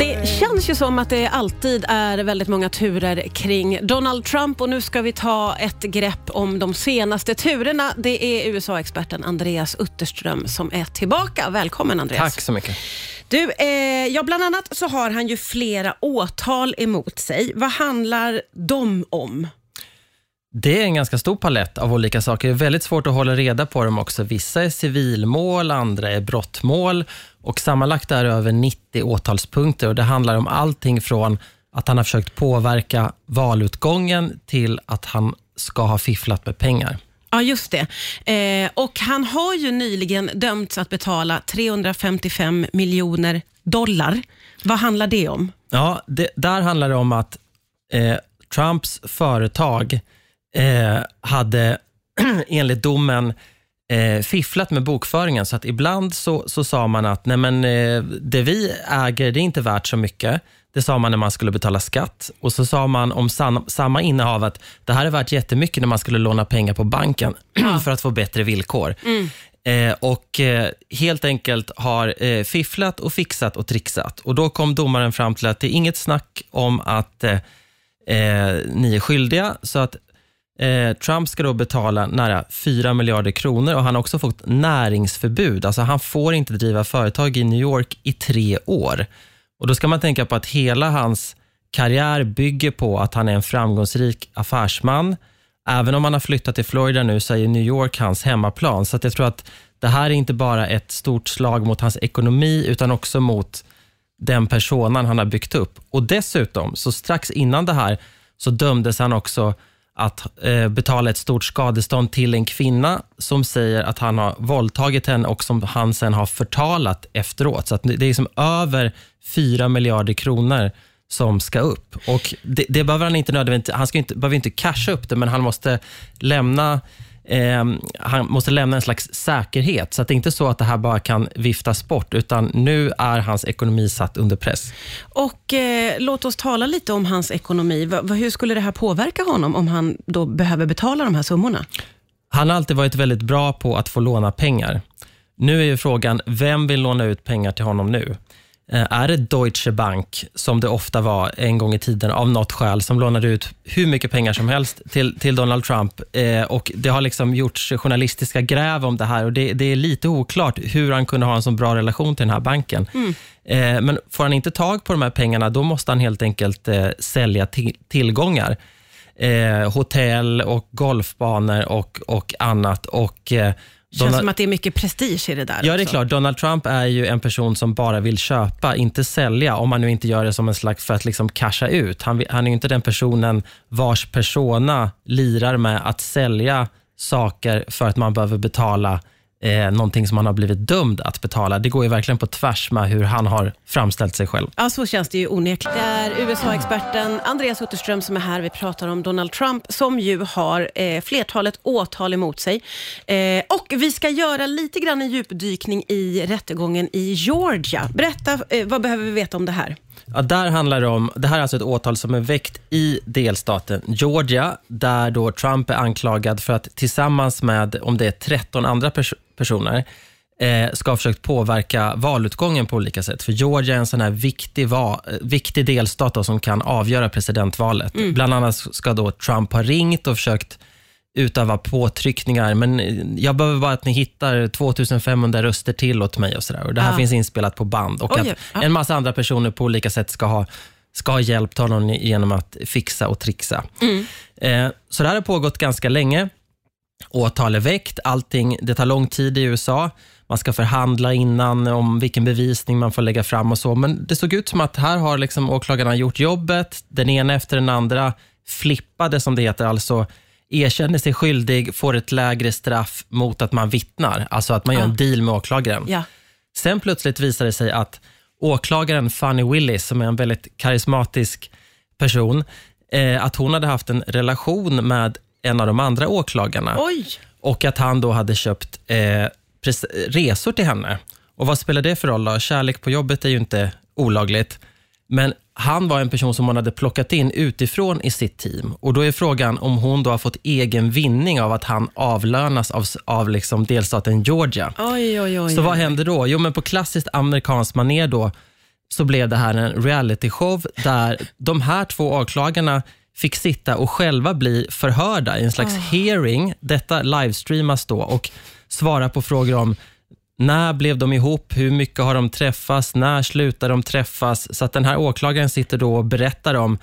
Det känns ju som att det alltid är väldigt många turer kring Donald Trump och nu ska vi ta ett grepp om de senaste turerna. Det är USA-experten Andreas Utterström som är tillbaka. Välkommen Andreas. Tack så mycket. Du, eh, ja, bland annat så har han ju flera åtal emot sig. Vad handlar de om? Det är en ganska stor palett av olika saker. Det är väldigt svårt att hålla reda på dem också. Vissa är civilmål, andra är brottmål och sammanlagt är det över 90 åtalspunkter och det handlar om allting från att han har försökt påverka valutgången till att han ska ha fifflat med pengar. Ja, just det. Eh, och Han har ju nyligen dömts att betala 355 miljoner dollar. Vad handlar det om? Ja, det, där handlar det om att eh, Trumps företag eh, hade enligt domen eh, fifflat med bokföringen. Så att ibland så, så sa man att Nej, men, eh, det vi äger det är inte värt så mycket. Det sa man när man skulle betala skatt. Och så sa man om sam, samma innehav att det här är värt jättemycket när man skulle låna pengar på banken för att få bättre villkor. Mm. Eh, och eh, helt enkelt har eh, fifflat och fixat och trixat. Och Då kom domaren fram till att det är inget snack om att eh, eh, ni är skyldiga, så att Eh, Trump ska då betala nära 4 miljarder kronor och han har också fått näringsförbud. Alltså han får inte driva företag i New York i tre år. Och Då ska man tänka på att hela hans karriär bygger på att han är en framgångsrik affärsman. Även om han har flyttat till Florida nu så är New York hans hemmaplan. Så jag tror att det här är inte bara ett stort slag mot hans ekonomi utan också mot den personan han har byggt upp. Och Dessutom, så strax innan det här, så dömdes han också att eh, betala ett stort skadestånd till en kvinna som säger att han har våldtagit henne och som han sen har förtalat efteråt. Så det är liksom över 4 miljarder kronor som ska upp. Och det, det behöver han inte nödvändigtvis, han ska inte, behöver inte casha upp det, men han måste lämna eh, han måste lämna en slags säkerhet. Så att det är inte så att det här bara kan viftas bort, utan nu är hans ekonomi satt under press. Och eh, Låt oss tala lite om hans ekonomi. V hur skulle det här påverka honom om han då behöver betala de här summorna? Han har alltid varit väldigt bra på att få låna pengar. Nu är ju frågan, vem vill låna ut pengar till honom nu? Eh, är det Deutsche Bank, som det ofta var en gång i tiden av något skäl, som lånade ut hur mycket pengar som helst till, till Donald Trump. Eh, och Det har liksom gjorts journalistiska gräv om det här och det, det, är lite oklart hur han kunde ha en så bra relation till den här banken. Mm. Eh, men får han inte tag på de här pengarna, då måste han helt enkelt eh, sälja till, tillgångar. Eh, hotell och golfbanor och, och annat. Och eh, känns Donald... som att det är mycket prestige i det där. Ja, det är klart. Donald Trump är ju en person som bara vill köpa, inte sälja, om man nu inte gör det som en slags för att liksom casha ut. Han, han är ju inte den personen vars persona lirar med att sälja saker för att man behöver betala eh, någonting som han har blivit dömd att betala. Det går ju verkligen på tvärs med hur han har framställt sig själv. Ja, så känns det ju onekligen. Det är USA-experten Andreas Utterström som är här. Vi pratar om Donald Trump som ju har eh, flertalet åtal emot sig. Eh, och Vi ska göra lite grann en djupdykning i rättegången i Georgia. Berätta, eh, vad behöver vi veta om det här? Ja, där handlar det om, det här är alltså ett åtal som är väckt i delstaten Georgia, där då Trump är anklagad för att tillsammans med, om det är 13 andra pers personer, eh, ska ha försökt påverka valutgången på olika sätt. För Georgia är en sån här viktig, va, viktig delstat då, som kan avgöra presidentvalet. Mm. Bland annat ska då Trump ha ringt och försökt utöva påtryckningar, men jag behöver bara att ni hittar 2500 röster till åt mig och sådär. Och det här ah. finns inspelat på band och Oj, att ah. en massa andra personer på olika sätt ska ha ska ha hjälpt honom genom att fixa och trixa. Mm. Eh, så det här har pågått ganska länge. Åtal är väckt, allting, det tar lång tid i USA. Man ska förhandla innan om vilken bevisning man får lägga fram och så. Men det såg ut som att här har liksom åklagarna gjort jobbet. Den ena efter den andra flippade, som det heter, alltså erkänner sig skyldig, får ett lägre straff mot att man vittnar. Alltså att man gör en deal med åklagaren. Ja. Sen plötsligt visar det sig att åklagaren Fanny Willis, som är en väldigt karismatisk person, eh, att hon hade haft en relation med en av de andra åklagarna. Oj. Och att han då hade köpt eh, resor till henne. Och Vad spelar det för roll? då? Kärlek på jobbet är ju inte olagligt. Men han var en person som hon hade plockat in utifrån i sitt team. Och Då är frågan om hon då har fått egen vinning av att han avlönas av, av liksom delstaten Georgia. Oj, oj, oj, Så vad händer då? Jo, men på klassiskt amerikanskt manér då, så blev det här en realityshow där de här två åklagarna fick sitta och själva bli förhörda i en slags hearing. Detta livestreamas då och svara på frågor om när blev de ihop? Hur mycket har de träffats? När slutade de träffas? Så att den här åklagaren sitter då och berättar om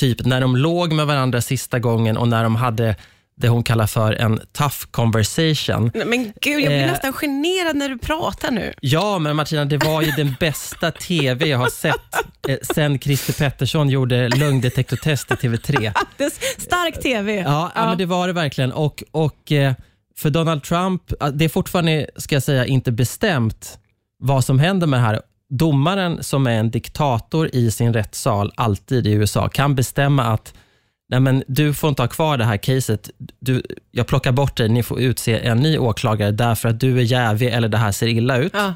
typ när de låg med varandra sista gången och när de hade det hon kallar för en tough conversation. Men gud, jag blir Eh. nästan generad när du pratar nu. Ja, men Martina, det var ju den bästa TV jag har sett eh, sen Christer Pettersson gjorde lögndetektortest i TV3. Det är stark TV. Ja, ja. men det var det verkligen. Och, och eh, för Donald Trump, det är fortfarande, ska jag säga, inte bestämt vad som händer med det här. Domaren som är en diktator i sin rättssal, alltid i USA, kan bestämma att Nej, men du får inte ha kvar det här caset. Du, jag plockar bort dig, ni får utse en ny åklagare därför att du är jävig eller det här ser illa ut. Ja.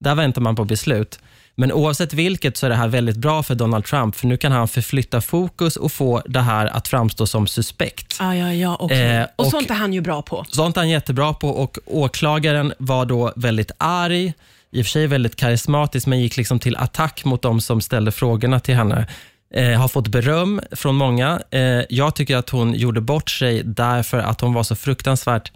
Där väntar man på beslut. Men oavsett vilket så är det här väldigt bra för Donald Trump, för nu kan han förflytta fokus och få det här att framstå som suspekt. Ja, ja, ja. okej. Eh, och, och- sånt är han ju bra på. Sånt är han jättebra på och åklagaren var då väldigt arg, i och för sig väldigt karismatisk, men gick liksom till attack mot de som ställde frågorna till henne. Eh, har fått beröm från många. Eh, jag tycker att hon gjorde bort sig därför att hon var så fruktansvärt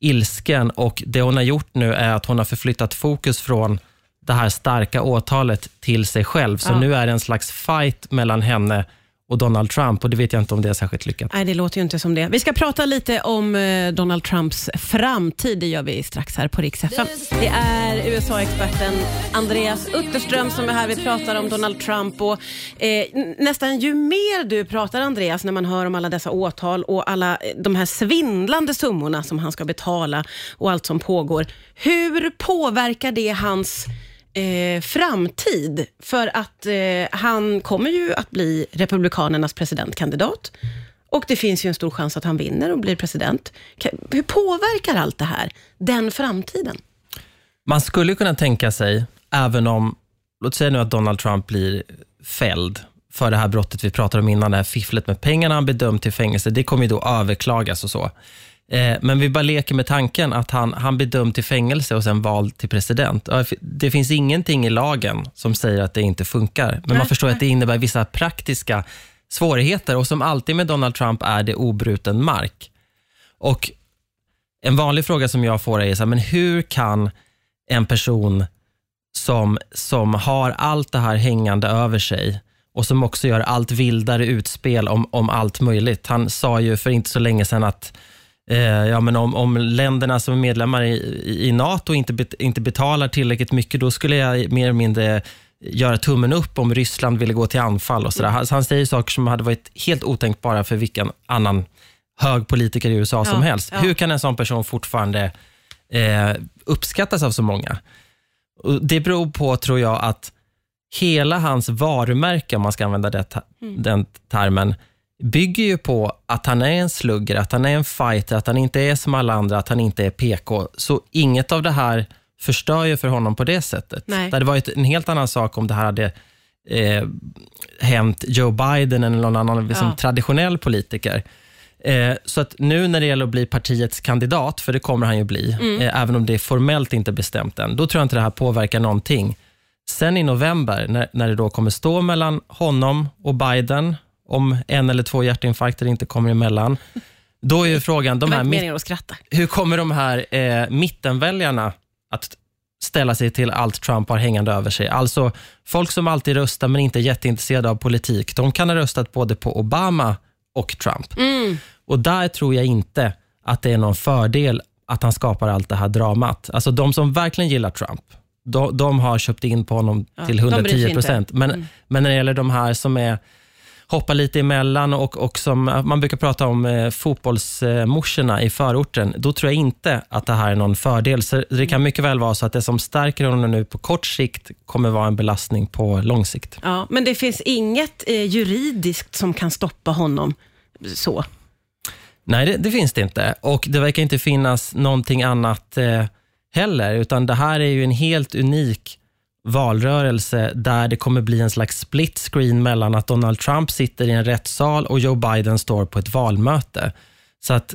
ilsken och det hon har gjort nu är att hon har förflyttat fokus från det här starka åtalet till sig själv. Så Ja. nu är det en slags fight mellan henne och Donald Trump och det vet jag inte om det är särskilt lyckat. Nej, det låter ju inte som det. Vi ska prata lite om eh, Donald Trumps framtid. Det gör vi strax här på Rix FM. Det är USA-experten Andreas Utterström som är här. Vi pratar om Donald Trump. Och, eh, nästan ju mer du pratar Andreas, när man hör om alla dessa åtal och alla eh, de här svindlande summorna som han ska betala och allt som pågår. Hur påverkar det hans eh, framtid. För att eh, han kommer ju att bli Republikanernas presidentkandidat. Och det finns ju en stor chans att han vinner och blir president. Hur påverkar allt det här den framtiden? Man skulle kunna tänka sig, även om, låt säga nu att Donald Trump blir fälld för det här brottet vi pratade om innan, det här fifflet med pengarna, han blir dömd till fängelse, det kommer ju då överklagas och så. Eh, Men vi bara leker med tanken att han, han blir dömd till fängelse och sen vald till president. Det finns ingenting i lagen som säger att det inte funkar, men man förstår att det innebär vissa praktiska svårigheter och som alltid med Donald Trump är det obruten mark. Och en vanlig fråga som jag får är så här, men hur kan en person som, som har allt det här hängande över sig och som också gör allt vildare utspel om, om allt möjligt. Han sa ju för inte så länge sedan att ja, men om, om länderna som är medlemmar i, i, NATO inte, bet, inte betalar tillräckligt mycket, då skulle jag mer eller mindre göra tummen upp om Ryssland ville gå till anfall. och så. Han, han säger saker som hade varit helt otänkbara för vilken annan hög politiker i USA som Ja, helst. ja. Hur kan en sån person fortfarande eh, uppskattas av så många? Och det beror på, tror jag, att hela hans varumärke, om man ska använda det, den termen, bygger ju på att han är en slugger, att han är en fighter, att han inte är som alla andra, att han inte är PK. Så inget av det här förstör ju för honom på det sättet. Nej. Det hade varit en helt annan sak om det här hade eh, hänt Joe Biden eller någon annan liksom, Ja. traditionell politiker. Eh, så att nu när det gäller att bli partiets kandidat, för det kommer han ju bli, eh, även om det är formellt inte bestämt än, då tror jag inte det här påverkar någonting. Sen i november, när, när det då kommer stå mellan honom och Biden, om en eller två hjärtinfarkter inte kommer emellan, då är ju frågan, de här hur kommer de här eh, mittenväljarna att ställa sig till allt Trump har hängande över sig? Alltså, folk som alltid röstar men inte är jätteintresserade av politik, de kan ha röstat både på Obama och Trump. Mm. Och där tror jag inte att det är någon fördel att han skapar allt det här dramat. Alltså de som verkligen gillar Trump, de, de har köpt in på honom Ja, till de bryr sig 110 inte. procent. Men, Mm. men när det gäller de här som är hoppar lite emellan och, och som man brukar prata om eh, fotbollsmorsorna i förorten, då tror jag inte att det här är någon fördel. Så det kan mycket väl vara så att det som stärker honom nu på kort sikt kommer vara en belastning på lång sikt. Ja, men det finns inget eh, juridiskt som kan stoppa honom så. Nej, det, det finns det inte. Och det verkar inte finnas någonting annat eh, heller, utan det här är ju en helt unik valrörelse där det kommer bli en slags split screen mellan att Donald Trump sitter i en rättssal och Joe Biden står på ett valmöte. Så att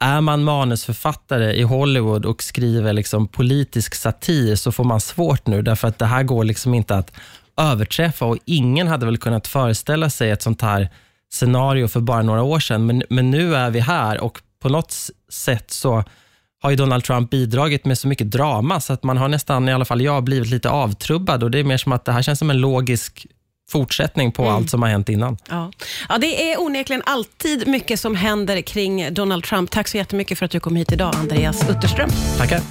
är man manusförfattare i Hollywood och skriver liksom politisk satir så får man svårt nu, därför att det här går liksom inte att överträffa och ingen hade väl kunnat föreställa sig ett sånt här scenario för bara några år sedan. Men, men nu är vi här och på något sätt så har ju Donald Trump bidragit med så mycket drama så att man har nästan, i alla fall jag, blivit lite avtrubbad och det är mer som att det här känns som en logisk fortsättning på allt som har hänt innan. Ja. ja, det är onekligen alltid mycket som händer kring Donald Trump. Tack så jättemycket för att du kom hit idag, Andreas Utterström. Tackar.